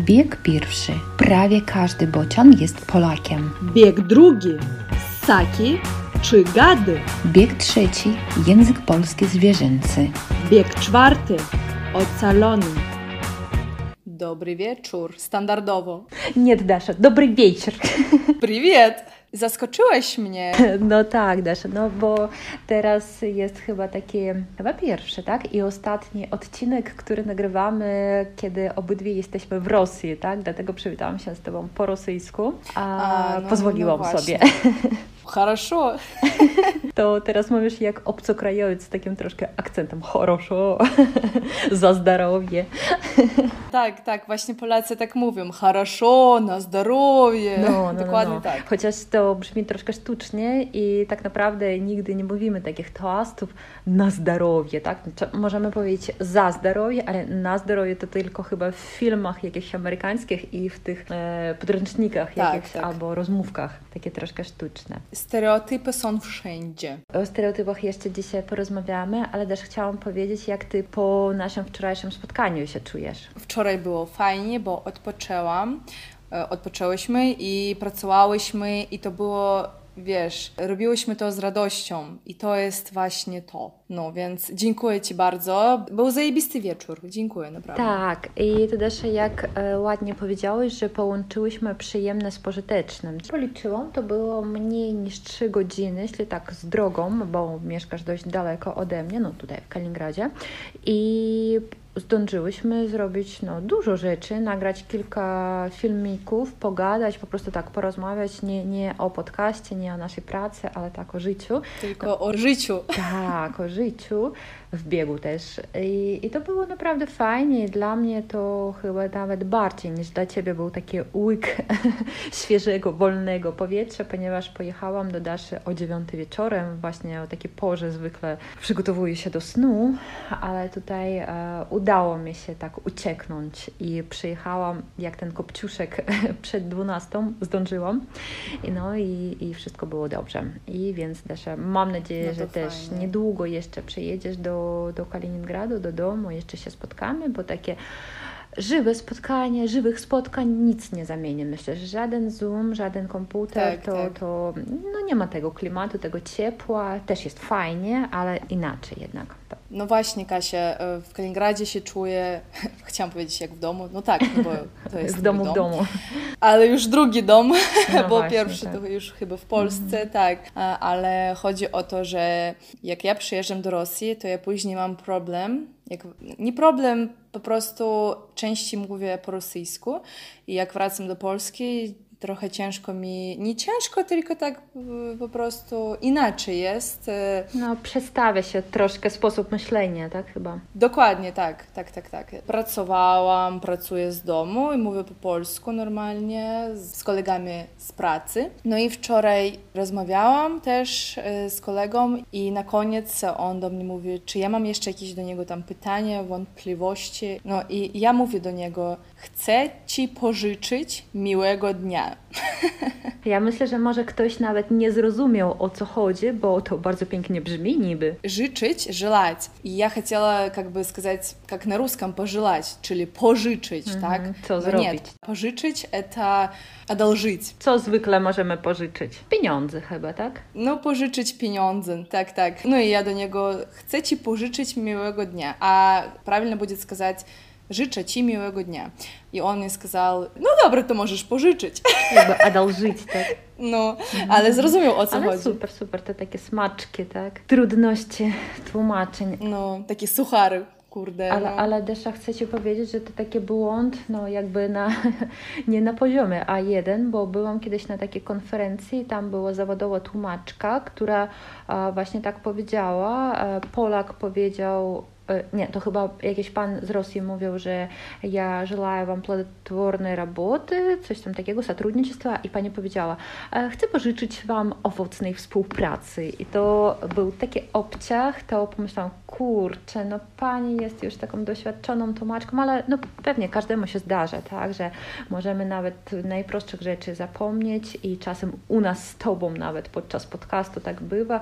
Bieg pierwszy. Prawie każdy bocian jest Polakiem. Bieg drugi. Ssaki czy gady. Bieg trzeci. Język polski zwierzęcy. Bieg czwarty. Ocalony. Dobry wieczór, standardowo. Nie, Dasza, dobry wieczór. Привет! Zaskoczyłeś mnie. No tak, Dasza, no bo teraz jest chyba taki, chyba pierwszy, tak? I ostatni odcinek, który nagrywamy, kiedy obydwie jesteśmy w Rosji, tak? Dlatego przywitałam się z Tobą po rosyjsku, a, A, no, pozwoliłam no sobie. Хорошо. To teraz mówisz jak obcokrajowiec z takim troszkę akcentem. Хорошо, za zdrowie. Tak, tak, właśnie Polacy tak mówią. Хорошо, na zdrowie. No, no, no, Dokładnie no. tak. Chociaż to brzmi troszkę sztucznie i tak naprawdę nigdy nie mówimy takich toastów na zdrowie, tak? Czy Możemy powiedzieć za zdrowie, ale na zdrowie to tylko chyba w filmach jakichś amerykańskich i w tych e, podręcznikach Tak, jakichś tak. albo rozmówkach, takie troszkę sztuczne. Stereotypy są wszędzie. O stereotypach jeszcze dzisiaj porozmawiamy, ale też chciałam powiedzieć, jak ty po naszym wczorajszym spotkaniu się czujesz. Wczoraj było fajnie, bo odpoczęłam. e, Odpoczęłyśmy i pracowałyśmy i to było, wiesz, robiłyśmy to z radością i to jest właśnie to. No więc dziękuję Ci bardzo. Był zajebisty wieczór. Dziękuję, naprawdę. Tak, i ty też jak e, ładnie powiedziałeś, że połączyłyśmy przyjemne z pożytecznym. Policzyłam, to było mniej niż 3 godziny, jeśli tak z drogą, bo mieszkasz dość daleko ode mnie, no tutaj w Kaliningradzie. I zdążyłyśmy zrobić no, dużo rzeczy, nagrać kilka filmików, pogadać, po prostu tak porozmawiać, nie, nie o podcaście, nie o naszej pracy, ale tak o życiu. Tylko o życiu. Tak, o życiu, w biegu też. I, I to było naprawdę fajnie. Dla mnie to chyba nawet bardziej niż dla Ciebie był taki łyk świeżego, wolnego powietrza, ponieważ pojechałam do Daszy o 9 wieczorem, właśnie o takiej porze zwykle przygotowuję się do snu, ale tutaj e, udało mi się tak ucieknąć i przyjechałam jak ten kopciuszek przed 12, zdążyłam. I no i, i wszystko było dobrze. I więc Dasza, mam nadzieję, No że też fajnie. niedługo jeszcze przyjedziesz do, do Kaliningradu, do domu, jeszcze się spotkamy, bo takie żywe spotkanie, żywych spotkań nic nie zamieni. Myślę, że żaden Zoom, żaden komputer, Tak, to, tak. to no nie ma tego klimatu, tego ciepła. Też jest fajnie, ale inaczej jednak. No właśnie, Kasia, e, w Kaliningradzie się czuję, chciałam powiedzieć jak w domu, no tak, no bo to jest w domu, dom. w domu. Ale już drugi dom, No bo właśnie, pierwszy tak. to już chyba w Polsce, tak. A- Ale chodzi o to, że jak ja przyjeżdżam do Rosji, to ja później mam problem. Jak, nie problem, po prostu częściej mówię po rosyjsku i jak wracam do Polski, trochę ciężko mi, nie ciężko, tylko tak y, po prostu inaczej jest. y, No, przestawia się troszkę sposób myślenia, tak chyba. Dokładnie, tak, tak, tak, tak. Pracowałam, pracuję z domu i mówię po polsku normalnie z, kolegami z pracy. No i wczoraj rozmawiałam też e, z kolegą i na koniec on do mnie mówi, czy ja mam jeszcze jakieś do niego tam pytania, wątpliwości. No i ja mówię do niego, chcę ci pożyczyć miłego dnia. Ja myślę, że może ktoś nawet nie zrozumiał o co chodzi, bo to bardzo pięknie brzmi niby. Życzyć, желать. И я хотела как бы сказать, как на русском пожелать, czyli pożyczyć, tak? co No zrobić. Nie, pożyczyć это одолжить. Co zwykle możemy pożyczyć? Pieniądze chyba, tak? No, pożyczyć pieniądze, tak, tak. No i ja do niego chcę ci pożyczyć miłego dnia, a правильно будет сказать życzę ci miłego dnia. I on mi сказал, no dobra, to możesz pożyczyć. Jakby одолжить, tak? No, ale zrozumiał o co Ale chodzi. super, super, to takie smaczki, tak? Trudności tłumaczeń. No, takie suchary, kurde. Ale, no. ale Desza chcę Ci powiedzieć, że to taki błąd, no jakby na, nie na poziomie A1, bo byłam kiedyś na takiej konferencji i tam była zawodowa tłumaczka, która a, właśnie tak powiedziała. E, Polak powiedział, e, nie, to chyba jakiś pan z Rosji mówił, że ja желаю вам плодотворной работы, coś tam takiego, сотрудничества i pani powiedziała, e, chcę pożyczyć Wam owocnej współpracy i to był taki obciach, to pomyślałam, kurczę, no pani jest już taką doświadczoną tłumaczką, ale no pewnie każdemu się zdarza, tak, że możemy nawet najprostszych rzeczy zapomnieć i czasem u nas z Tobą nawet podczas podcastu tak bywa,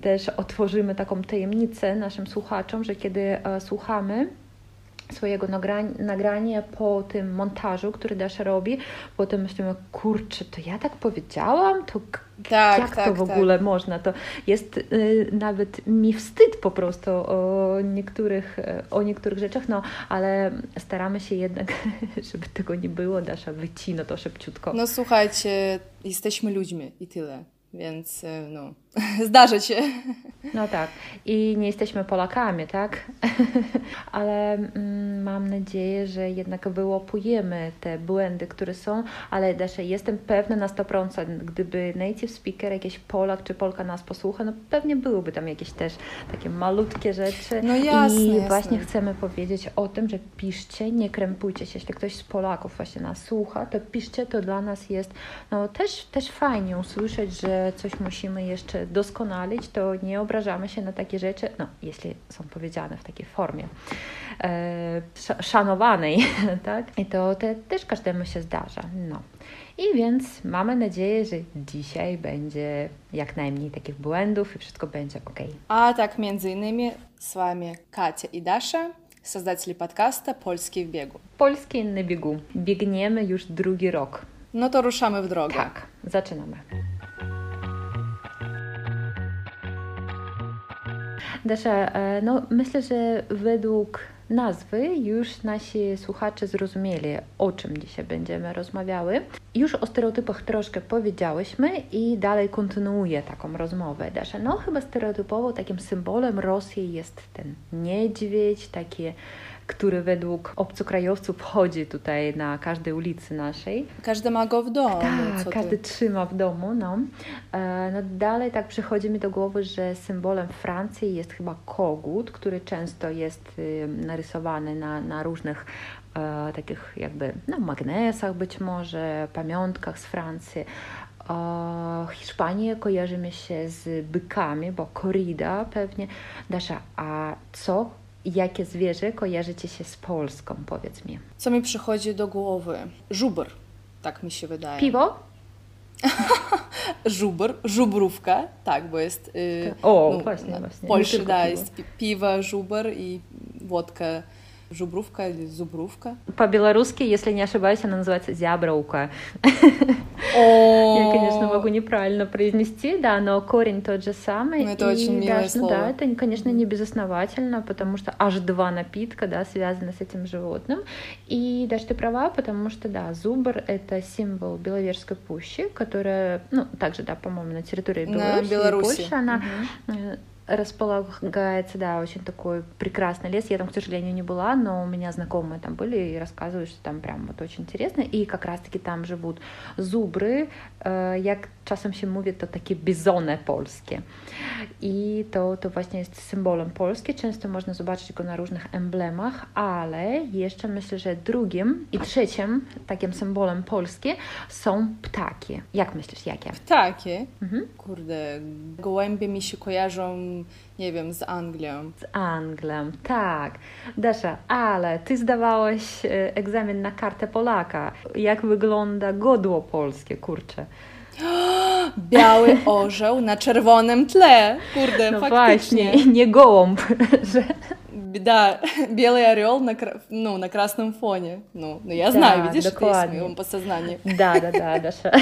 też otworzymy taką tajemnicę naszym słuchaczom, że kiedy e, słuchamy swojego nagrania po tym montażu, który Dasza robi, potem myślimy, kurczę, to ja tak powiedziałam, to tak, jak tak, to w tak. ogóle tak. można? To jest y, nawet mi wstyd po prostu o niektórych, o niektórych rzeczach, no ale staramy się jednak, żeby tego nie było, Dasza wycina to szybciutko. No słuchajcie, jesteśmy ludźmi i tyle. Więc e, no, zdarzy się. No tak. I nie jesteśmy Polakami, tak? ale mm, mam nadzieję, że jednak wyłapujemy te błędy, które są, ale też jestem pewna na 100%, gdyby native speaker, jakiś Polak czy Polka nas posłucha, no pewnie byłyby tam jakieś też takie malutkie rzeczy. No jasne, I jasne. właśnie chcemy powiedzieć o tym, że piszcie, nie krępujcie się. Jeśli ktoś z Polaków właśnie nas słucha, to piszcie, to dla nas jest no też, też fajnie usłyszeć, że coś musimy jeszcze doskonalić, to nie obrażamy się na takie rzeczy, no, jeśli są powiedziane w takiej formie e, szanowanej, tak? I to te, też każdemu się zdarza. No. I więc mamy nadzieję, że dzisiaj będzie jak najmniej takich błędów i wszystko będzie ok. A tak między innymi z Wami Katia i Dasza, создатели подкаста «Польский в biegu». Polski na biegu. Biegniemy już drugi rok. No to ruszamy w drogę. Tak, zaczynamy. Dasza, e, no myślę, że według nazwy już nasi słuchacze zrozumieli, o czym dzisiaj będziemy rozmawiały. Już o stereotypach troszkę powiedziałyśmy i dalej kontynuuję taką rozmowę. Dasza, no chyba stereotypowo takim symbolem Rosji jest ten niedźwiedź, takie który według obcokrajowców chodzi tutaj na każdej ulicy naszej. Każdy ma go w domu. Tak, każdy ty? trzyma w domu. No. E, no. Dalej tak przychodzi mi do głowy, że symbolem Francji jest chyba kogut, który często jest y, narysowany na, na różnych e, takich jakby no, magnesach być może, pamiątkach z Francji. E, Hiszpanię kojarzy mi się z bykami, bo korrida pewnie. Dasza, a co Jakie zwierzę kojarzy Ci się z Polską, powiedz mi? Co mi przychodzi do głowy? Żubr, tak mi się wydaje. Piwo? żubr, żubrówka, tak, bo jest... Yy, o, no, właśnie, właśnie. W Polsce da, jest piwo, żubr i wodka Żubrówka или Зубрówka? По-белорусски, если не ошибаюсь, она называется зябровка. Я, конечно, могу неправильно произнести, да, но корень тот же самый. Ну, это очень милое слово. Да, это, конечно, не безосновательно, потому что аж два напитка, да, связаны с этим животным. И даже ты права, потому что, да, зубр — это символ Беловежской пущи, которая, ну, также, да, по-моему, на территории Беларуси, Беларуси. Польши, она располагается, да, очень такой прекрасный лес. Я там, к сожалению, не была, но у меня знакомые там были и рассказывают, что там прям вот очень интересно. И как раз-таки там живут зубры, jak czasem się mówi, to takie bizone polskie. I to, to właśnie jest symbolem Polski. Często można zobaczyć go na różnych emblemach, ale jeszcze myślę, że drugim i trzecim takim symbolem Polski są ptaki. Jak myślisz, jakie? Ptaki? Mhm. Kurde, gołębie mi się kojarzą nie wiem, z Anglią. Z Anglią, tak. Dasza, ale ty zdawałaś e, egzamin na kartę Polaka. Jak wygląda godło polskie, kurczę? Biały orzeł na czerwonym tle. Kurde, no faktycznie. Właśnie, nie gołąb. Że... Да, белый орел на, ну, на красном фоне. Ну, ну я знаю, видишь, dokładnie. это есть в моем подсознании. Да, да, да, Dasza.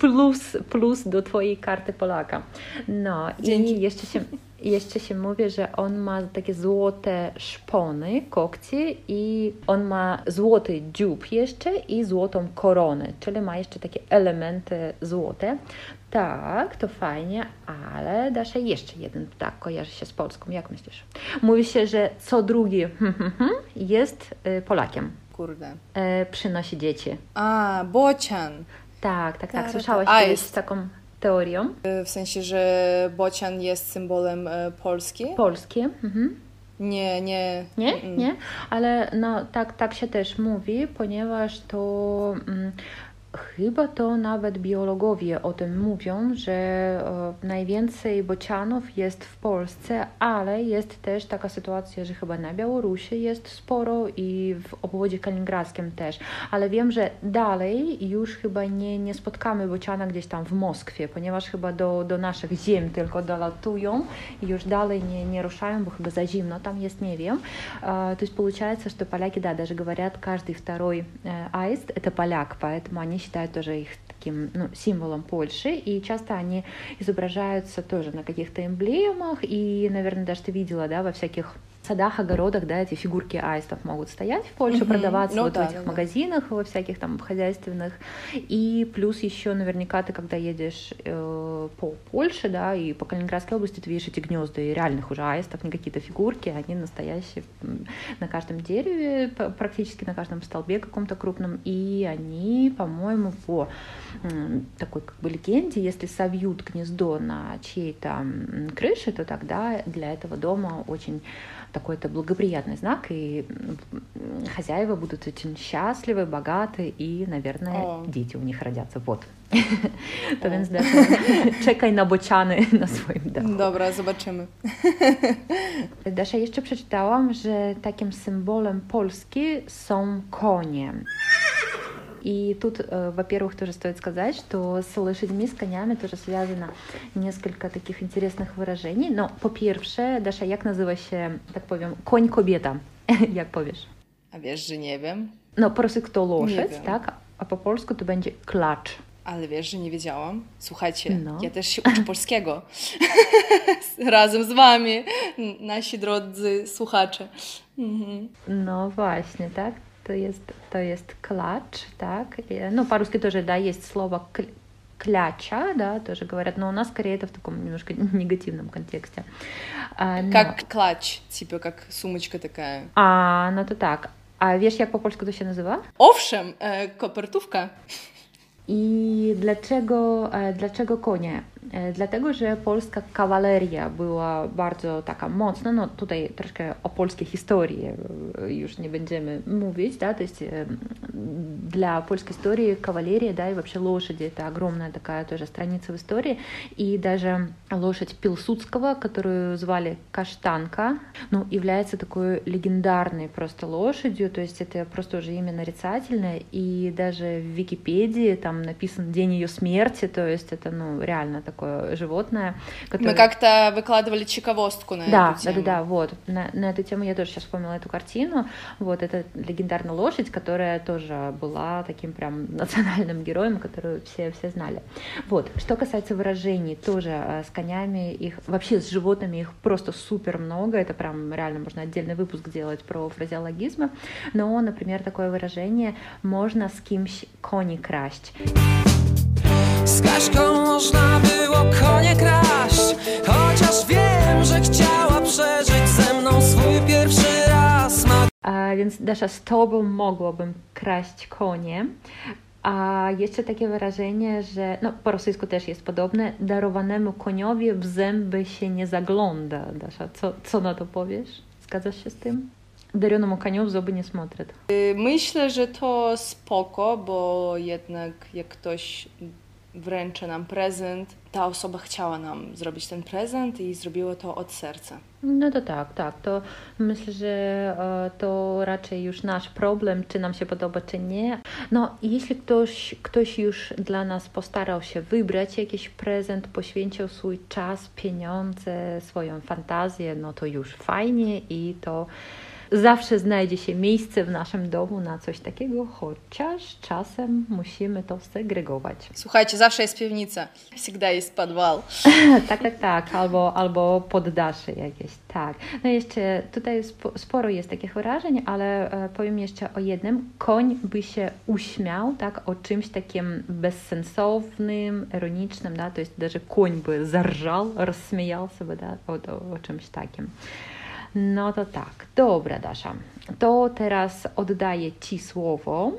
Plus, plus do twojej karty Polaka. No Dzięki. i jeszcze się, jeszcze się mówi, że on ma takie złote szpony, kokci i on ma złoty dziób jeszcze i złotą koronę, czyli ma jeszcze takie elementy złote. Tak, to fajnie, ale Dasza jeszcze jeden ptak kojarzy się z Polską. Jak myślisz? Mówi się, że co drugi jest y, Polakiem. Kurde. E, przynosi dzieci. A, bocian. Tak, tak, tak. Słyszałaś A, kiedyś taką teorią? W sensie, że bocian jest symbolem e, Polski? Polski. Mhm. Nie, nie. Nie? Mm. Nie? Ale no, tak, tak się też mówi, ponieważ to... Mm, Chyba to nawet biologowie o tym mówią, że e, najwięcej bocianów jest w Polsce, ale jest też taka sytuacja, że chyba na Białorusi jest sporo i w obwodzie kaliningradzkim też. Ale wiem, że dalej już chyba nie, nie spotkamy bociana gdzieś tam w Moskwie, ponieważ chyba do, do naszych ziem tylko dolatują i już dalej не, не ruszają, bo chyba za zimno tam jest, nie wiem. То есть получается, что поляки, да, даже говорят, каждый второй аист – это поляк, поэтому они считают тоже их таким ну, символом Польши, и часто они изображаются тоже на каких-то эмблемах, и, наверное, даже ты видела, да, во всяких садах, огородах, да, эти фигурки аистов могут стоять в Польше, mm-hmm. продаваться ну, вот да, в этих да, магазинах, во всяких там хозяйственных. И плюс еще наверняка ты, когда едешь э, по Польше, да, и по Калининградской области, ты видишь эти гнезда и реальных уже аистов, не какие-то фигурки, они настоящие на каждом дереве, практически на каждом столбе каком-то крупном, и они, по-моему, по такой как бы легенде, если совьют гнездо на чьей-то крыше, то тогда для этого дома очень такой-то благоприятный знак, и хозяева будут очень счастливы, богаты, и, наверное, О. дети у них родятся. Вот. To więc czekaj na bociany na swoim dachu. Dobra, zobaczymy. Dasza, jeszcze przeczytałam, że takim symbolem Polski są konie. И тут, э, во-первых, тоже стоит сказать, что с лошадьми, с конями тоже связано несколько таких интересных выражений. No, po pierwsze, Dasza, jak nazywa się, tak powiem, koń kobieta? jak powiesz? A wiesz, że nie wiem. No, po prostu to loszyc, tak? A po polsku to będzie klacz. Ale wiesz, że nie wiedziałam? Słuchajcie, no. ja też się uczę polskiego. Razem z wami, nasi drodzy słuchacze. Mhm. No właśnie, tak? To jest, to jest клатч, так, ну, по-русски тоже, да, есть слово кляча, да, тоже говорят, но у нас скорее это в таком немножко негативном контексте. Но... Как клатч, типа как сумочка такая. А, ну то так. А wiesz, jak po polsku to się nazywa? Owszem, e, kopertówka. I dlaczego, dlaczego konie? Dlatego, że polska kawaleria była bardzo taka mocna, no tutaj troszkę o polskiej historii już nie będziemy mówić, да, то есть для польской истории кавалерия, да, и вообще лошади, это огромная такая тоже страница в истории, и даже лошадь Пилсудского, которую звали Каштанка, ну, является такой легендарной просто лошадью, то есть это просто уже имя нарицательное, и даже в Википедии там написан день ее смерти, то есть это, ну, реально такое животное. Которое... Мы как-то выкладывали чековостку на да, эту тему. Да, да, да, вот. На, на эту тему я тоже сейчас вспомнила эту картину. Вот, это легендарная лошадь, которая тоже была таким прям национальным героем, которую все, все знали. Вот. Что касается выражений, тоже э, с конями их, вообще с животными их просто супер много, это прям реально можно отдельный выпуск делать про фразеологизмы, но, например, такое выражение «можно с кимś кони красть». Z Kaśką można było konie kraść Chociaż wiem, że chciała przeżyć ze mną swój pierwszy raz A więc Dasza, z tobą mogłabym kraść konie. A jeszcze takie wyrażenie, że no, po rosyjsku też jest podobne, darowanemu koniowi w zęby się nie zagląda. Dasza, co, co na to powiesz? Zgadzasz się z tym? Darionemu koniowi w zęby nie смотрят. Myślę, że to spoko, bo jednak jak ktoś wręczy nam prezent, ta osoba chciała nam zrobić ten prezent i zrobiło to od serca. No to tak, tak. To myślę, że e, to raczej już nasz problem, czy nam się podoba, czy nie. No, jeśli ktoś, ktoś już dla nas postarał się wybrać jakiś prezent, poświęcił swój czas, pieniądze, swoją fantazję, no to już fajnie i to zawsze znajdzie się miejsce w naszym domu na coś takiego, chociaż czasem musimy to segregować. Słuchajcie, zawsze jest piwnica, всегда jest podwal. tak, tak, tak, albo, albo poddasze jakieś, tak. No jeszcze tutaj sporo jest takich wyrażeń, ale e, powiem jeszcze o jednym. Koń by się uśmiał, tak, o czymś takim bezsensownym, ironicznym, da, to jest даже koń by zarżał, rozśmiał sobie, da, o, o, o czymś takim. No to tak, dobra Dasza, to teraz oddaję Ci słowo.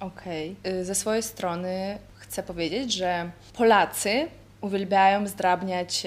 Okej, okay. ze swojej strony chcę powiedzieć, że Polacy uwielbiają zdrabniać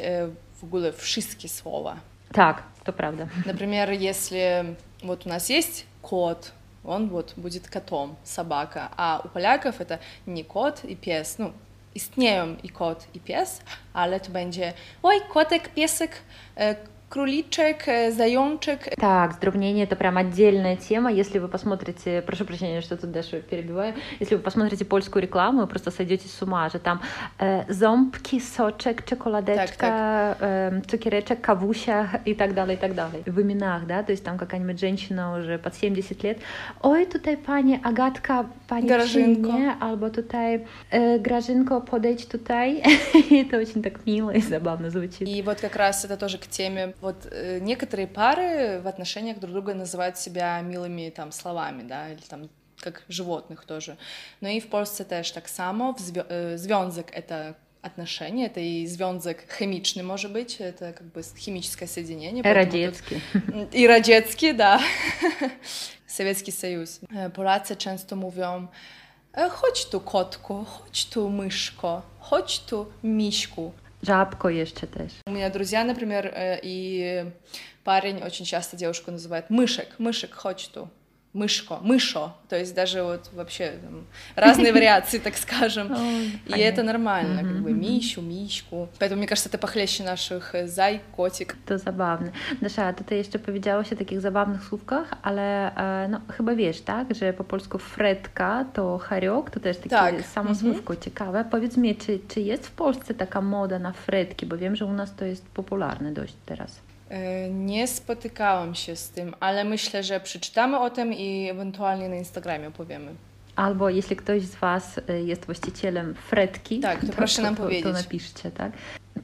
w ogóle wszystkie słowa. Tak, to prawda. Например, если вот у нас есть кот, он вот будет котом, собака. А у поляков это не кот и pies, ну, istnieją i kot, i pies, ale to będzie oj, kotek, piesek, e, Кроличек, зайончик. Так, здравнение это прям отдельная тема. Если вы посмотрите, прошу прощения, что тут Дашу перебиваю, если вы посмотрите польскую рекламу, вы просто сойдете с ума, же там э, зомбки, сочек, чоколадечка, так, так. Э, цукеречек, кавуся и так далее, и так далее. В именах, да, то есть там какая-нибудь женщина уже под 70 лет, ой, tutaj pani Agatka, pani Grażynko. Przyjmie, albo tutaj э, Grażynko, podejdź tutaj. это очень так мило и забавно звучит. И вот как раз это тоже к теме вот э, некоторые пары в отношениях друг друга называют себя милыми там словами, да, или там как животных тоже. Но и в Польsce też tak samo. Związek это отношения, это и зwiązek химичный может быть, это как бы химическое соединение. Радецкий. И Радецкий, да. Советский Союз. Polacy często mówią chodź tu kotku, chodź tu myszko, chodź tu miśku. Żabko jeszcze też. У меня друзья, например, и парень очень часто девушку называет мышек, мышек, хочешь ту мышко, мышо, то есть даже вот вообще там, разные вариации, так скажем, и это нормально, как бы мищу, мишку, поэтому мне кажется, это похлеще наших zaj, kotik. To zabawne. Dasza, tutaj jeszcze powiedziałaś o takich zabawnych słówkach, ale no, chyba wiesz, tak, że po polsku fredka to hariok, to też takie tak. samo słówko ciekawe. Powiedz mi, czy, czy jest w Polsce taka moda na fredki, bo wiem, że u nas to jest popularne dość teraz. Nie spotykałam się z tym, ale myślę, że przeczytamy o tym i ewentualnie na Instagramie opowiemy. Albo jeśli ktoś z Was jest właścicielem fretki, tak, to, to proszę nam to, powiedzieć. To napiszcie, tak?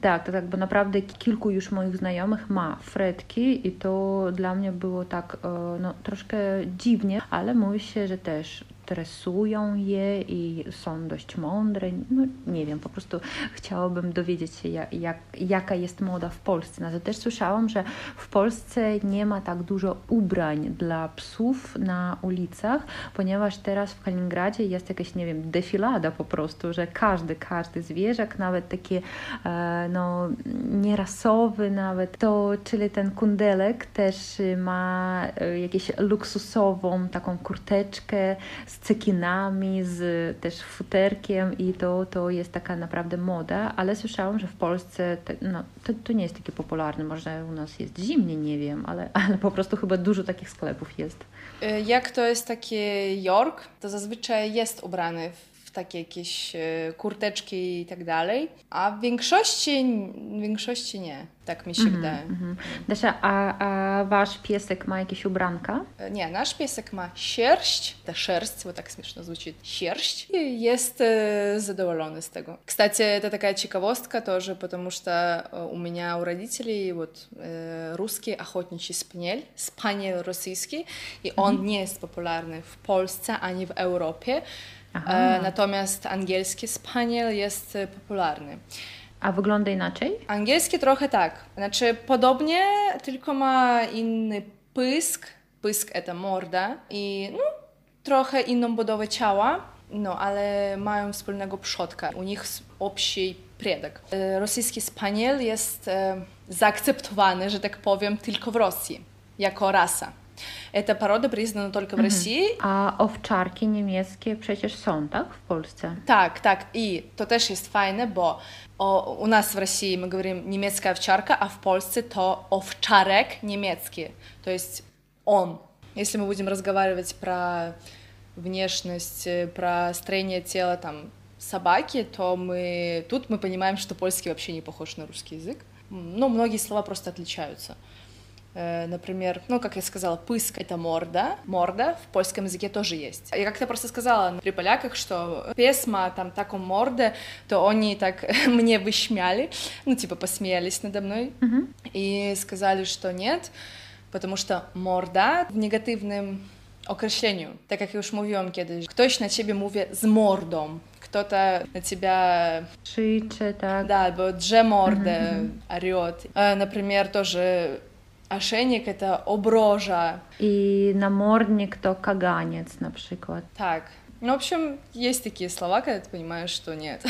Tak, to tak, bo naprawdę kilku już moich znajomych ma fretki i to dla mnie było tak no, troszkę dziwnie, ale mówi się, że też stresują je i są dość mądre. No nie wiem, po prostu chciałabym dowiedzieć się, jak, jak, jaka jest moda w Polsce. No, też słyszałam, że w Polsce nie ma tak dużo ubrań dla psów na ulicach, ponieważ teraz w Kaliningradzie jest jakaś, nie wiem, defilada po prostu, że każdy, każdy zwierzak, nawet takie e, no, nierasowy nawet, to czyli ten kundelek też ma e, jakąś luksusową taką kurteczkę z cekinami, z też futerkiem i to, to jest taka naprawdę moda, ale słyszałam, że w Polsce te, no, to, to nie jest takie popularne. Może u nas jest zimnie, nie wiem, ale, ale po prostu chyba dużo takich sklepów jest. Y, jak to jest taki York, to zazwyczaj jest ubrany w takie jakieś e, kurteczki i tak dalej, a w większości, w większości nie, tak mi się mm -hmm, wydaje. Mm -hmm. a, a wasz piesek ma jakieś ubranka? E, nie, nasz piesek ma sierść, ta sierść, bo tak śmieszno звучит, sierść i jest e, задоволony z tego. Кстати, это такая ciekawostka тоже, потому что у меня у родителей вот русский охотничий спаниель, спаниель российский, и он mm -hmm. nie jest popularny w Polsce ani w Europie, Aha. Natomiast angielski spaniel jest popularny. A wygląda inaczej? Angielski trochę tak. Znaczy podobnie, tylko ma inny pysk. Pysk to morda i no, trochę inną budowę ciała, no ale mają wspólnego przodka. U nich общий предок. Rosyjski spaniel jest zaakceptowany, że tak powiem, tylko w Rosji jako rasa. Эта порода признана только в mhm. России. A owczarki niemieckie przecież są, tak? W Polsce. Так, так. И to też jest fajne, bo o, у нас в России мы говорим немецкая овчарка, а в Польsce то овчарек немецкий. То есть он. Если мы будем разговаривать про внешность, про строение тела там собаки, то мы тут мы понимаем, что польский вообще не похож на русский язык. Ну, многие слова просто отличаются. Э, например, ну, как я сказала, пыск — это морда. Морда в польском языке тоже есть. Я как-то просто сказала при поляках, что песма там таком морде, то они так мне выщмяли, ну, типа посмеялись надо мной mm-hmm. и сказали, что нет, потому что морда в негативnym określeniu. Tak jak już mówiłam kiedyś, ktoś na ciebie mówi z mordą, кто-то на тебя... Krzyczy, tak. Да, albo drze mordę, mm-hmm. орет. Например, тоже Ошейник это оброжа. I namornik to kaganiec na przykład. Tak. Ну, в общем, есть такие слова, когда ты понимаешь, что нет,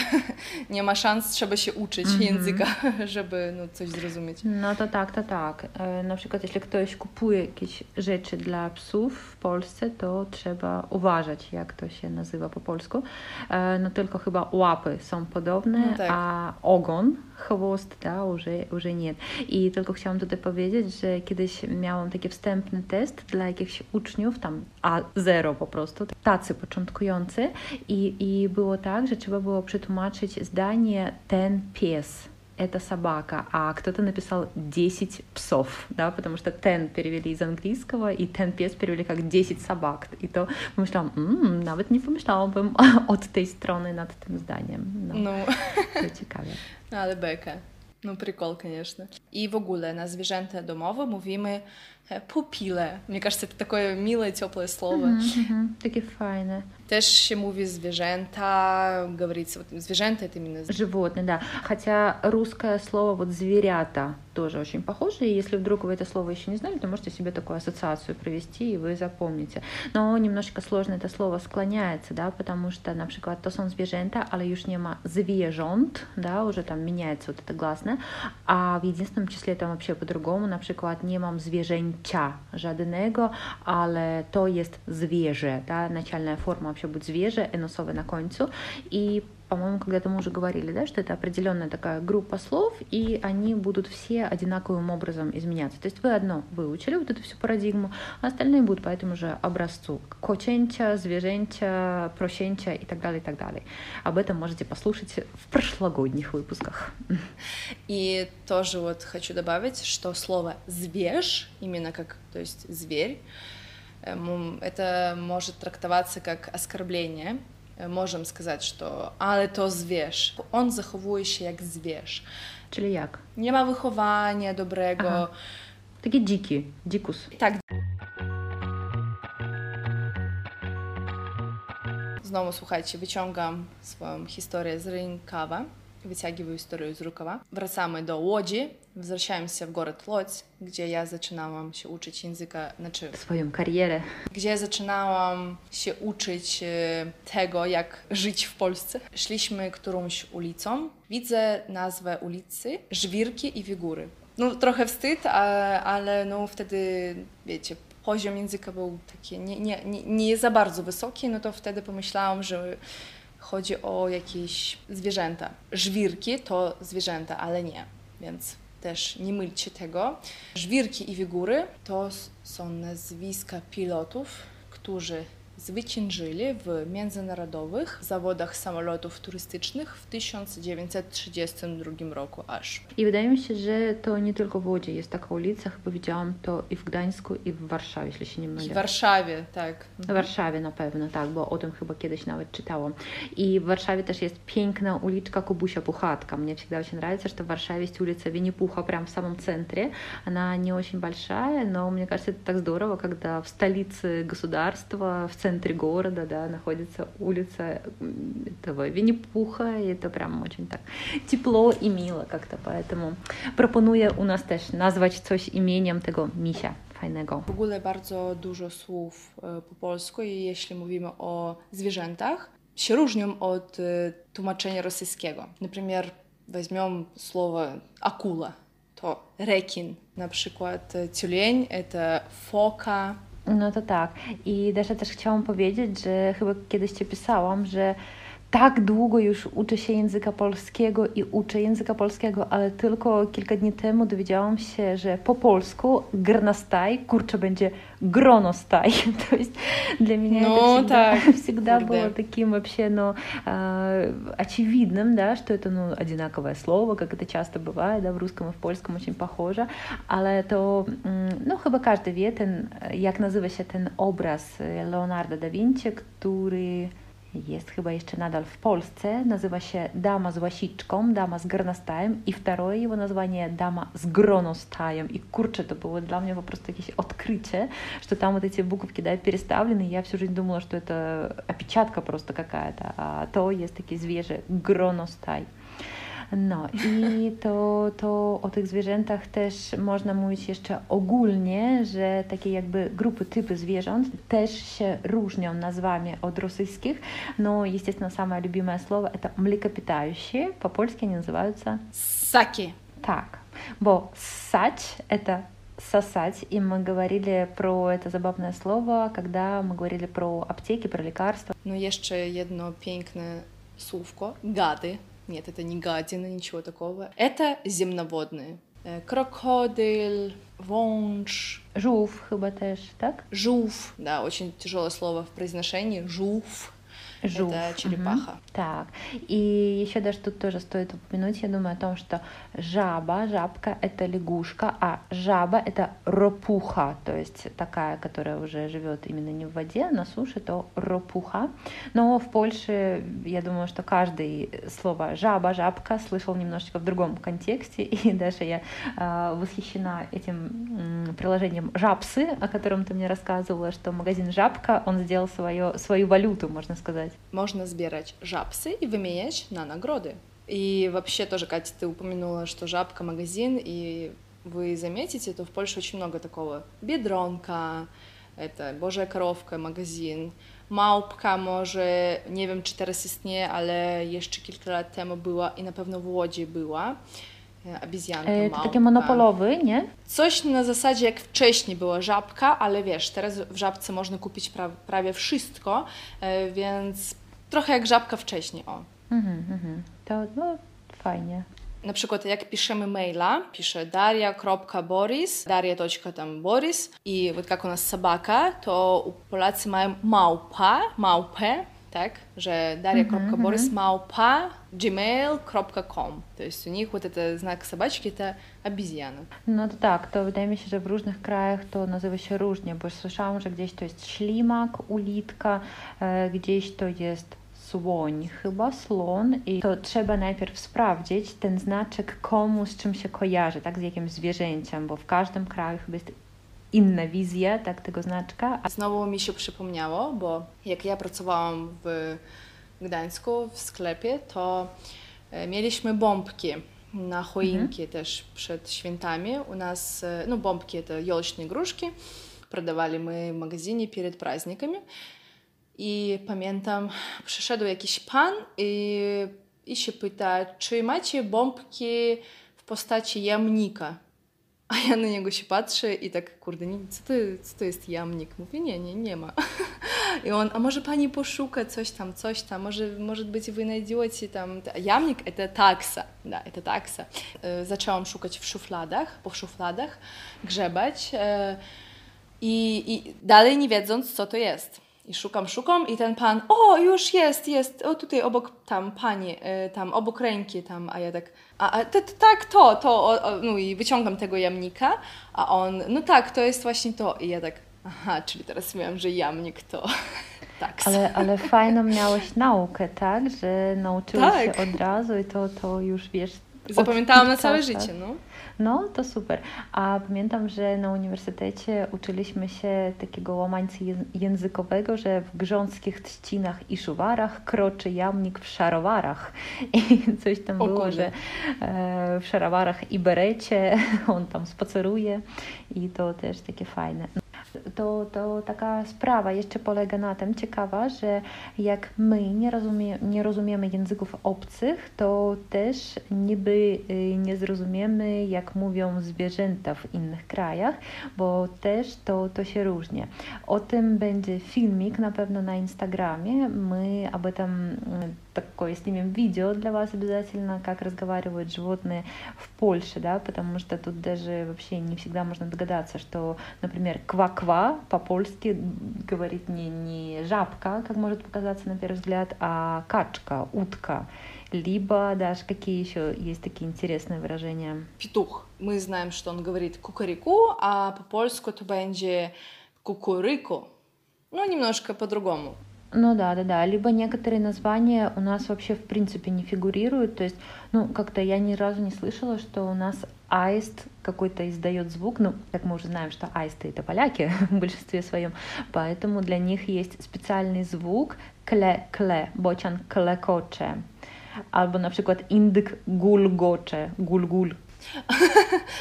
nie ma szans, trzeba się uczyć Mhm. języka, żeby no, coś zrozumieć. No to tak, to tak. E, Na przykład jeśli ktoś kupuje jakieś rzeczy dla psów w Polsce, to trzeba uważać, jak to się nazywa po polsku. E, No tylko chyba łapy są podobne, No tak. a ogon, chwost, da, już, już nie. I tylko chciałam tutaj powiedzieć, że kiedyś miałam taki wstępny test dla jakichś uczniów, tam A0 po prostu, tacy początkujący i, i było tak, że trzeba było przetłumaczyć zdanie ten pies это собака, а кто-то написал 10 псов, да, потому что ten перевели из английского, и ten пес перевели как 10 собак. И то помышляла, м-м, навіть не помышляла бы от этой сторони над этим зданням. No. Ну, це цікаве. Але бека. Ну, прикол, конечно. И в ogóle на звіженте домови мовіми e, pupile. Мне кажется, это такое милое, теплое слово. Takie fajne. Też się mówi zwierzęta, говорится, вот zwierzęta это именно Животные, да. Хотя русское слово вот зверята тоже очень похоже, и если вдруг вы это слово еще не знали, то можете себе такую ассоциацию провести, и вы запомните. Но немножечко сложно это слово склоняется, да, потому что, например, то są zwierzęta, ale już ma zwierząt, да, уже там меняется вот это гласное, а в единственном числе там вообще по-другому, на przykład nie mam cia żadnego, ale to jest zwierzę, ta naczelna forma musi być zwierzę, enosowe na końcu i по-моему, когда-то мы уже говорили, да, что это определенная такая группа слов, и они будут все одинаковым образом изменяться. То есть вы одно выучили, вот эту всю парадигму, а остальные будут по этому же образцу. Коченча, звеженча, прощенча и так далее, и так далее. Об этом можете послушать в прошлогодних выпусках. И тоже вот хочу добавить, что слово «звеж», именно как, то есть зверь, эм, это может трактоваться как оскорбление. Э, Можем сказать, что «ale to zwierz», on zachowuje się jak zwierz. Czyli jak? Nie ma wychowania dobrego. Aha. Takie dziki, dzikus. Tak. Znowu słuchajcie, wyciągam swoją historię z rękawa, wyciągam historię z rukава. Wracamy do Łodzi, возвращаемся w город Лодź, gdzie ja zaczynałam się uczyć języka, znaczy Swoją karierę. gdzie zaczynałam się uczyć e, tego, jak żyć w Polsce. Szliśmy którąś ulicą. Widzę nazwę ulicy Żwirki i Wigury. No trochę wstyd, a, ale no wtedy, wiecie, poziom języka był taki nie, nie, nie, nie za bardzo wysoki, no to wtedy pomyślałam, że chodzi o jakieś zwierzęta. Żwirki to zwierzęta, ale nie, więc też nie mylcie tego. Żwirki i Wigury to są nazwiska pilotów, którzy zwyciężyli w międzynarodowych zawodach samolotów turystycznych w 1932 roku aż. I wydaje mi się, że to nie tylko w Łodzi jest taka ulica, chyba widziałam to i w Gdańsku, i w Warszawie, jeśli się nie W mylę. Warszawie, tak. W Warszawie na pewno, tak, bo o tym chyba kiedyś nawet czytałam. И в Варшаве тоже есть piękna uliczka Kubusia Пухатка. Мне всегда очень нравится, что в Варшаве есть улица Винни-Пуха прямо в самом центре. Она не очень большая, но мне кажется, это так здорово, когда в столице государства, в центре города, да, находится улица этого Винни-Пуха, и это прям очень так тепло и мило как-то, поэтому пропоную у нас też nazwać coś imieniem tego misia fajnego. W ogóle bardzo dużo słów e, po polsku i jeśli mówimy o zwierzętach, się różnią od e, tłumaczenia rosyjskiego. Na przykład weźmiemy słowo akula, to rekin, na przykład e, ciuleń to foka, No to tak. I ja też chciałam powiedzieć, że chyba kiedyś Cię pisałam, że tak długo już uczę się języka polskiego i uczę języka polskiego, ale tylko kilka dni temu dowiedziałam się, że po polsku grnastaj, kurczę, będzie gronostaj. To jest для меня Ну, это всегда, так, всегда курде. было таким вообще, ну, а, очевидным, да, что это, ну, одинаковое слово, как это часто бывает, да, в русском и в польskim очень похоже, ale to, mm, no chyba każdy wie, ten, jak nazywa się ten obraz Leonardo da Vinci, który jest chyba jeszcze nadal w Polsce, nazywa się Dama z łasiczką, Dama z горностаем i второе его название Dama z gronostajem. И kurczę, to było dla mnie po prostu jakieś odkrycie, что там вот эти буковки, да, переставлены, я всю жизнь думала, что это опечатка просто какая-то, а то есть такие zwierzę, gronostaj. No i to, to o tych zwierzętach też można mówić jeszcze ogólnie, że takie jakby grupy, typy zwierząt też się różnią nazwami od rosyjskich. No, естественно, самое любимое слово это млекопитающие. По-польски они называются... Саки. Так, bo ссать — это сосать, и мы говорили про это забавное слово, когда мы говорили про аптеки, про лекарства. No jeszcze jedno piękne słówko. Gady. Нет, это не гадина, ничего такого. Это земноводные. Э, Крокодил, вонж, Żółw chyba też, tak? жув. Да, очень тяжелое слово в произношении. Жув. Żółw. Это черепаха. Мгм. Так. И еще даже тут тоже стоит упомянуть, я думаю, о том, что жаба, жабка — это лягушка, а жаба — это ропуха, то есть такая, которая уже живет именно не в воде, а на суше, то ропуха. Но в Польше, я думаю, что каждый слово жаба, жабка слышал немножечко в другом контексте, и даже я а, восхищена этим м, приложением Жабсы, о котором ты мне рассказывала, что магазин Жабка, он сделал свое, свою валюту, можно сказать. Можно сбирать жабсы и выменять на награды. И вообще тоже, Катя, ты упомянула, что жабка магазин, и вы заметите, то в Польше очень много такого. Бедронка, это Божья коровка, магазин. Małpka może, nie wiem czy teraz istnieje, ale jeszcze kilka lat temu była i na pewno w Łodzi była. E, Obizjanka, E, to małpka. takie monopolowy, nie? Coś na zasadzie jak wcześniej była żabka, ale wiesz, teraz w żabce można kupić pra prawie wszystko, e, więc trochę jak żabka wcześniej, o. Mhm, mhm. To no, fajnie. Na przykład jak piszemy maila, pisze daria.boris, daria.tam boris i вот как у нас собака, to u Polacy mają małpa, małpę, tak, że daria.boris małpa gmail.com, to jest u nich вот это знак собачки, это обезьяна. No to tak, to wydaje mi się, że w różnych krajach to nazywa się różnie, bo słyszałam, że gdzieś to jest ślimak, ulitka, e, gdzieś to jest słoń, chyba slon i to trzeba najpierw sprawdzić ten znaczek komu z czym się kojarzy, tak, z jakimś zwierzęciem, bo w każdym kraju chyba jest inne wizje tak, tego znaczka. Znowu mi się przypomniało, bo jak ja pracowałam w Gdańsku w sklepie, to e, mieliśmy bombki na choinki mhm. też przed świętami. U nas, e, no bombki to joleczne gruszki, prodawali w magazynie przed praznikami. I pamiętam, przyszedł jakiś pan i, i pyta, czy macie bombki w postaci jamnika? A ja na niego się patrzę i tak, kurde, nie, co, to, co to jest jamnik? Mówię, nie, nie, nie ma. I on, a może pani poszuka coś tam, coś tam, może, может быть, вы найдете там... Jamnik — это такса, да, это такса. E, Zaczęłam szukać w szufladach, po szufladach, grzebać e, i, i dalej nie wiedząc, co to jest. I szukam, szukam i ten pan, o, już jest, jest, o tutaj obok tam pani, y, tam obok ręki tam, a ja tak, a, a to, to, tak, to, to, o, o, no i wyciągam tego jamnika, a on, no tak, to jest właśnie to. I ja tak, aha, czyli teraz wiem, że jamnik to tak. Ale, ale fajną miałeś naukę, tak? Że nauczyłeś Tak. się od razu i to, to już wiesz. Zapamiętałam na całe życie, no. No, to super. A pamiętam, że na uniwersytecie uczyliśmy się takiego łamańca ję- językowego, że w grząskich trzcinach i szuwarach kroczy jamnik w szarowarach. I coś tam O było, kurde. że e, w szarowarach i berecie on tam spaceruje i to też takie fajne to, to taka sprawa jeszcze polega na tym ciekawa, że jak my nie, rozumie, nie rozumiemy języków obcych, to też niby y, nie zrozumiemy, jak mówią zwierzęta w innych krajach, bo też to, to się różni. O tym będzie filmik na pewno na Instagramie. My aby tam y, такое снимем видео для вас обязательно, как разговаривают животные в Польше, да, потому что тут даже вообще не всегда можно догадаться, что, например, ква-ква по-польски говорит не, не жабка, как может показаться на первый взгляд, а качка, утка. Либо даже какие еще есть такие интересные выражения. Петух. Мы знаем, что он говорит кукареку, а по-польску то będzie кукурику. Ну, немножко по-другому. Ну да, да, да. Либо некоторые названия у нас вообще в принципе не фигурируют. То есть, ну, как-то я ни разу не слышала, что у нас аист какой-то издает звук. Ну, как мы уже знаем, что аисты это поляки в большинстве своем. Поэтому для них есть специальный звук кле-кле, бочан клекоче. Albo na przykład indyk gulgocze, gul-gul.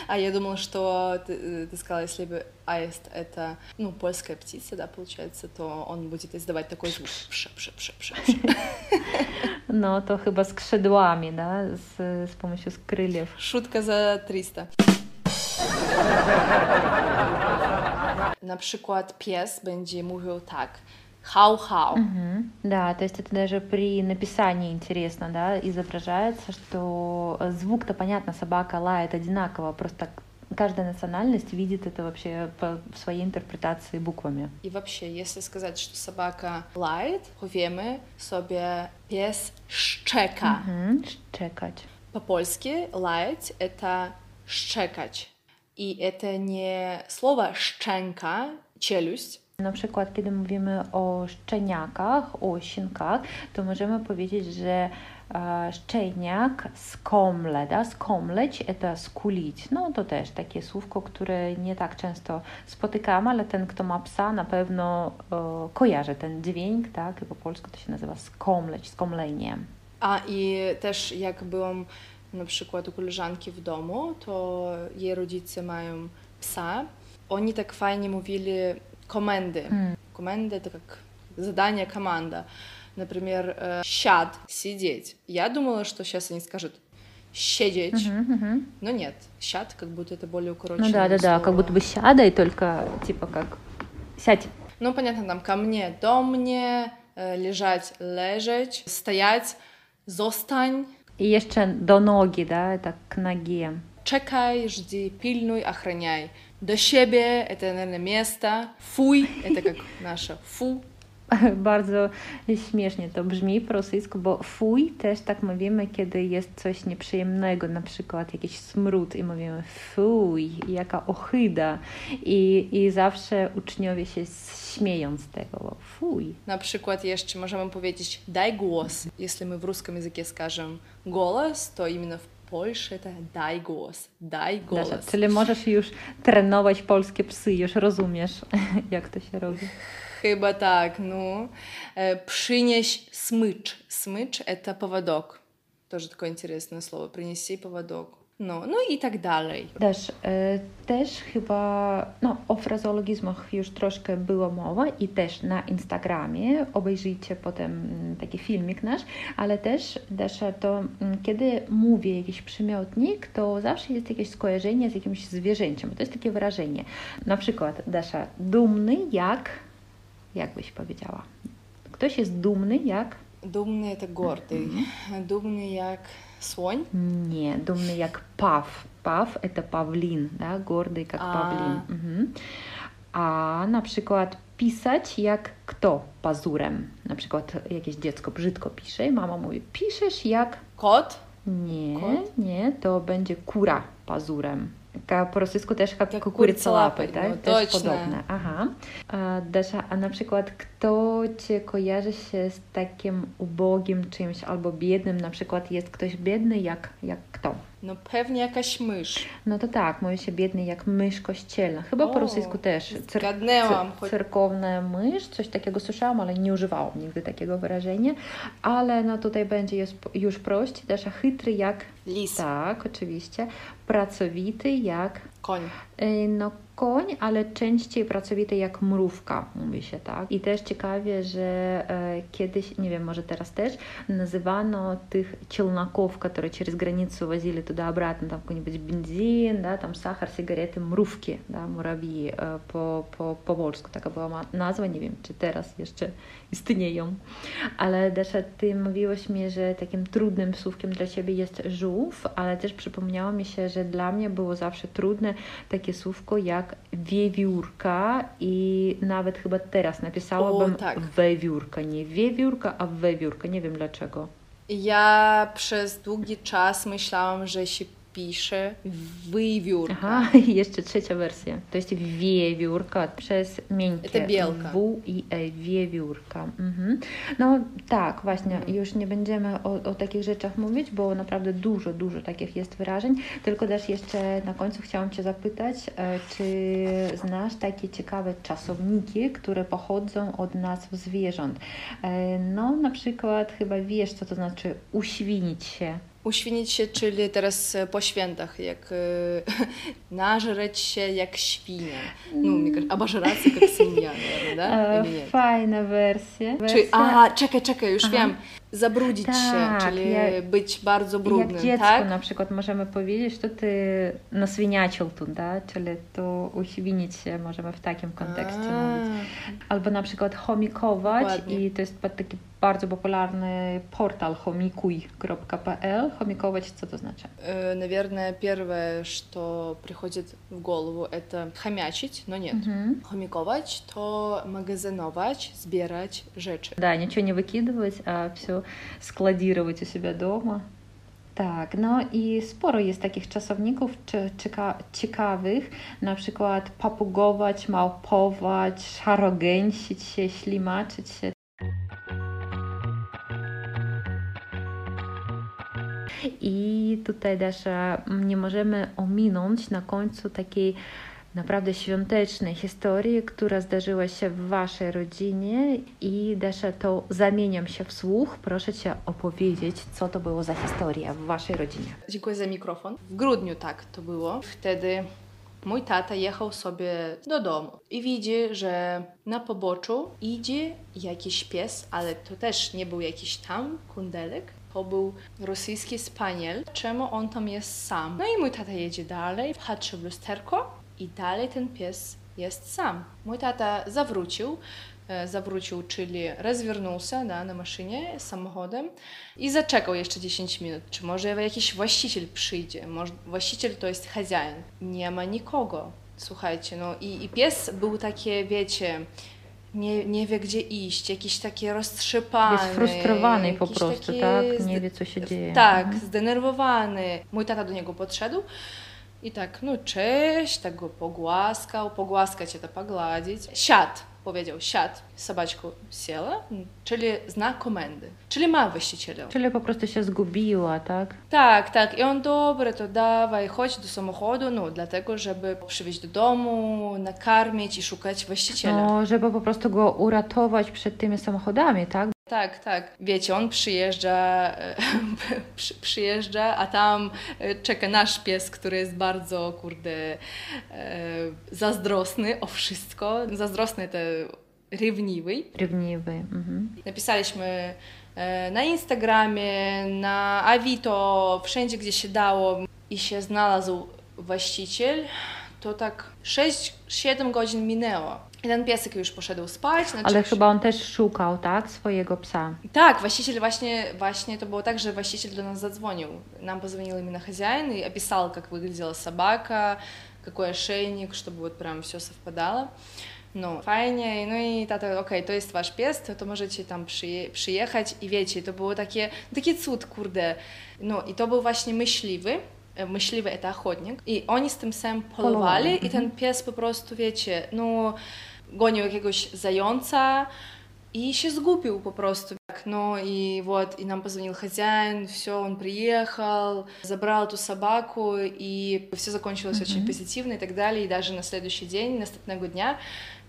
А я думала, что ты, ты сказала, если бы аист это, ну, польская птица, да, получается, то он будет издавать такой звук. No to chyba skrzydłami, da? Z, z pomocą skryliów. Шутка за 300. Na przykład pies będzie mówił tak. Hał. Мгм. Да, то есть это даже при написании интересно, да, изображается, что звук-то понятно, собака лает одинаково, просто каждая национальность видит это вообще по своей интерпретации буквами. I вообще, если сказать, что собака лает, sobie pies szczeka. Мгм. Szczekać. По-польски лаять — это szczekać. I это не слово szczęka, челюсть, Na przykład, kiedy mówimy o szczeniakach, o świnkach, to możemy powiedzieć, że e, szczeniak skomle, da? skomleć to skulić. No to też takie słówko, które nie tak często spotykamy, ale ten, kto ma psa, na pewno e, kojarzy ten dźwięk, tak? I po polsku to się nazywa skomleć, skomlenie. A i też jak byłam na przykład u koleżanki w domu, to jej rodzice mają psa. Oni tak fajnie mówili команды. Mm. Команда — это как задание команда. Например, э, «щад» — сидеть. Я думала, что сейчас они скажут щедеть. Uh-huh, uh-huh. Но нет, щад как будто это более ну укороченное Ну да, да, слово. да, как будто бы сяда и только типа как сядь. Ну понятно, там ко мне, до мне, э, лежать, лежать, стоять, зостань. И еще до ноги, да, это к ноге. Чекай, жди, пильнуй, охраняй. До siebie, это, наверное, место. Фуй, это как наше фу. Bardzo śmiesznie to brzmi po rosyjsku, bo fuj też tak mówimy, kiedy jest coś nieprzyjemnego, na przykład jakiś smród i mówimy fuj, jaka ohyda. I, i zawsze uczniowie się śmieją z tego, bo fuj. На przykład jeszcze możemy powiedzieć дай głos. Если мы в русском языке скажем голос, то именно в Польше это дай głos, дай Dasza, голос. czyli możesz już trenować polskie psy, już rozumiesz, jak to się robi. Chyba tak, no. Э, Przynieś smycz. Смычь — это поводок. Тоже такое интересное слово. Принеси поводок. No, no i tak dalej. Też, e, też chyba no, o frazeologizmach już troszkę była mowa i też na Instagramie obejrzyjcie potem mm, taki filmik nasz, ale też Dasza, to mm, kiedy mówię jakiś przymiotnik, to zawsze jest jakieś skojarzenie z jakimś zwierzęciem. To jest takie wyrażenie. Na przykład Dasza, dumny jak, jakbyś powiedziała. Ktoś jest dumny jak... Dumny to gordy. Mm -hmm. Dumny jak... słoń. Nie, dumny jak paw. Paw to pawlin, da? гордый jak A. pawlin. Mhm. A na przykład pisać jak kto pazurem. Na przykład jakieś dziecko brzydko pisze i mama mówi, piszesz jak... Kot. Nie, Kot? nie, to będzie kura pazurem. Ka- Po rosyjsku też jak, Jak kukuryca łapy, kuryca tak? łapy, też no, точно. podobne. Aha. A, Dasza, a na przykład kto Cię kojarzy się z takim ubogim czymś albo biednym? Na przykład jest ktoś biedny jak, jak kto? No pewnie jakaś mysz. No to tak, mówi się biedny jak mysz kościelna. Chyba po O, rosyjsku też. zgadnęłam, cy- choć- Cerkowna mysz, coś takiego słyszałam, ale nie używałam nigdy takiego wyrażenia. Ale no tutaj będzie już, już prościej. Też chytry jak... Lis. Tak, oczywiście. Pracowity jak... Koń. y, No koń, ale częściej pracowity jak mrówka, mówi się tak. I też ciekawie, że e, kiedyś, nie wiem, może teraz też, nazywano tych челноков, которые через границу возили туда-обратно, там какой-нибудь бензин, да, там сахар, сигареты, mrówki, да, murawi e, po, po, po polsku. Taka była ma- nazwa, nie wiem, czy teraz jeszcze istnieją. Ale Dasza, ty mówiłaś mi, że takim trudnym słówkiem dla ciebie jest żółw, ale też przypomniało mi się, że dla mnie było zawsze trudne takie słówko jak wiewiórka i nawet chyba teraz napisałabym O, tak. nie wiewiórka, a wiewiórka. Nie wiem dlaczego. Ja przez długi czas myślałam, że się pisze wiewiórka. Aha, i jeszcze trzecia wersja. To jest wiewiórka przez miękkie To bielka. W i E, wiewiórka. Mhm. No tak, właśnie, Mhm. już nie będziemy o, o takich rzeczach mówić, bo naprawdę dużo, dużo takich jest wyrażeń. Tylko też jeszcze na końcu chciałam Cię zapytać, e, czy znasz takie ciekawe czasowniki, które pochodzą od nazw zwierząt? E, No na przykład chyba wiesz, co to znaczy uświnić się. Uświnić się, czyli teraz e, po świętach, jak e, nażreć się jak świnia. No, мне кажется, обожраться как свинья, наверное, да? E, Или нет? Fajna wersja. Czy, wersja. a, czekaj, czekaj, już Aha. wiem. Zabrudzić Tak, się, czyli jak- być bardzo brudnym, Jak dziecku tak? na przykład możemy powiedzieć, że ty naswiniacił tu, da? czyli to uświnić się możemy w takim kontekście A, mówić. Albo na przykład chomikować Dokładnie. i to jest taki bardzo popularny portal chomikuj.pl. Chomikować co to znaczy? э, Наверное, первое, что приходит в голову, это хомячить, но нет. Mhm. Chomikować to magazynować, zbierać rzeczy. Да, ничего не выкидывать, а все складировать у себя дома. Tak, no i sporo jest takich czasowników czy, cieka, ciekawych, na przykład papugować, małpować, szarogęsić się, ślimaczyć się. I tutaj też nie możemy ominąć na końcu takiej naprawdę świątecznej historii, która zdarzyła się w Waszej rodzinie i Desza, to zamieniam się w słuch. Proszę Cię opowiedzieć, co to było za historia w Waszej rodzinie. Dziękuję za mikrofon. W grudniu tak to było. Wtedy mój tata jechał sobie do domu i widzi, że na poboczu idzie jakiś pies, ale to też nie był jakiś tam kundelek. To był rosyjski spaniel. Czemu on tam jest sam? No i mój tata jedzie dalej, patrzy w lusterko i dalej ten pies jest sam. Mój tata zawrócił, e, zawrócił, czyli rozwierнулся da, na maszynie samochodem i zaczekał jeszcze 10 minut. Czy może jakiś właściciel przyjdzie? Może właściciel to jest хозяин. Nie ma nikogo. Słuchajcie, no i, i pies był takie, wiecie, nie, nie wie gdzie iść, jakiś taki roztrzepany. Jest frustrowany po prostu, tak? Nie wie, co się dzieje. Tak, Mhm. zdenerwowany. Mój tata do niego podszedł i tak, no cześć, tak go pogłaskał, pogłaskać to pogładzić. Siad, powiedział siad, sobaczku siela, czyli znak komendy. Czyli ma właściciela. Czyli po prostu się zgubiła, tak? Tak, tak. I on, dobre, to dawaj, chodź do samochodu, no, dlatego, żeby przywieźć do domu, nakarmić i szukać właściciela. No, żeby po prostu go uratować przed tymi samochodami, tak? Tak, tak. Wiecie, on przyjeżdża, e, przy, przyjeżdża, a tam e, czeka nasz pies, który jest bardzo, kurde, e, zazdrosny o wszystko. Zazdrosny to rewniwy. Rewniwy. Mhm. Napisaliśmy na Instagramie, na Avito, wszędzie, gdzie się dało i się znalazł właściciel, to tak 6-7 godzin minęło. I ten piesek już poszedł spać. Znaczy Ale chyba on też szukał, tak? Swojego psa. Tak, właściciel właśnie, właśnie to było tak, że właściciel do нас зadzwonił. Нам позвонил именно хозяин и описал, как выглядела собака, какой ошейник, чтобы вот прям все совпадало. No, fajnie, no i tata, okej, to jest wasz pies, to, to możecie tam przyje przyjechać i wiecie, to było takie, taki cud, kurde. No i to był właśnie myśliwy, e, myśliwy to ochotnik i oni z tym psem polowali Polowali, i ten pies po prostu, wiecie, no gonił jakiegoś zająca zgubił po prostu. Так, Ну и вот, и нам позвонил хозяин, все, он приехал, забрал эту собаку, и все закончилось очень позитивно и так далее. И даже на следующий день, настępnego dnia,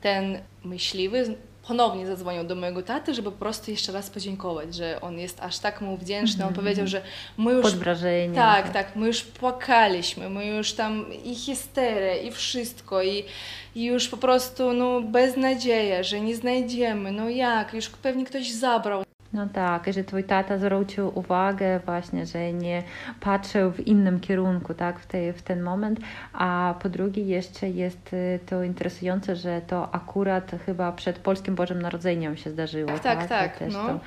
ten myśliwy ponownie zadzwonił do mojego taty, żeby po prostu jeszcze raz podziękować, że on jest aż tak mu wdzięczny. On powiedział, że my już Pod wrażeniem. tak, tak, my już płakaliśmy, my już tam i histeria, i wszystko, i, i już po prostu no, beznadzieja, że nie znajdziemy, no jak, już pewnie ktoś zabrał. No tak, że twój tata zwrócił uwagę właśnie, że nie patrzył w innym kierunku, tak, w, tej, w ten moment, a po drugie jeszcze jest y, to interesujące, że to akurat chyba przed Polskim Bożym Narodzeniem się zdarzyło, Tak, tak, tak, tak, też no. to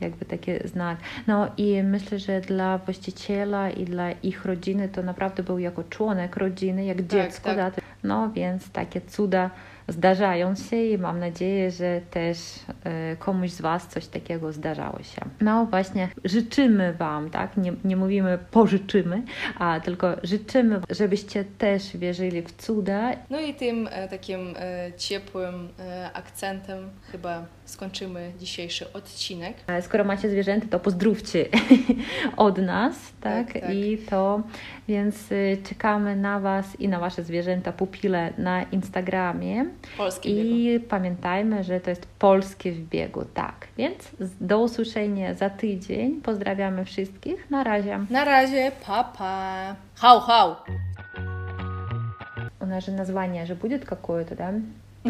jakby taki znak. No i myślę, że dla właściciela i dla ich rodziny to naprawdę był jako członek rodziny, jak dziecko, tak. no więc takie cuda zdarzają się i mam nadzieję, że też e, komuś z Was coś takiego zdarzało się. No właśnie, życzymy Wam, tak? Nie, nie mówimy pożyczymy, a tylko życzymy, żebyście też wierzyli w cuda. No i tym e, takim e, ciepłym akcentem chyba skończymy dzisiejszy odcinek. Skoro macie zwierzęta, to pozdrówcie od nas, tak? Tak, tak. I to, więc czekamy na Was i na Wasze zwierzęta pupile na Instagramie. Polski biegu. I pamiętajmy, że to jest polskie w biegu, tak. Więc z- do usłyszenia za tydzień. Pozdrawiamy wszystkich. Na razie. На раzie, папа. Хау-хау. У нас же название же будет какое-то, да? Ну,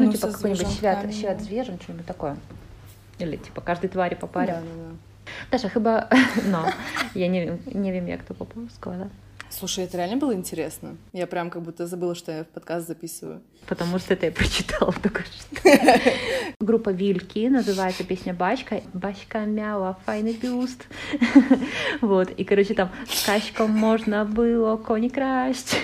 Ну, типа со какой-нибудь zwierzątkami, świat, świat no. zwierząt, что-нибудь такое. Или типа каждой твари по паре. Да, да, да. Даша, chyba, no, я не, wiem- не wiem jak to po polsku, ale... Слушай, это реально было интересно. Я прям как будто забыла, что я в подкаст записываю. Потому что это я прочитала только что. Группа Вильки, называется песня «Бачка». Бачка мяла, файный бюст. Вот, и, короче, там с Качком можно было кони красть.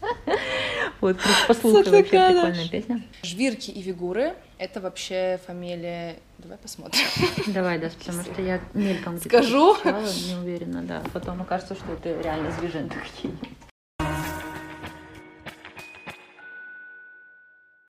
Вот, послушай, вообще прикольная песня. Жвирки и Вигуры — это вообще фамилия... Давай посмотрим. Давай, Даша, потому что я мельком Скажу? не уверена, да. Потом окажется, что это реально звеженты какие-нибудь.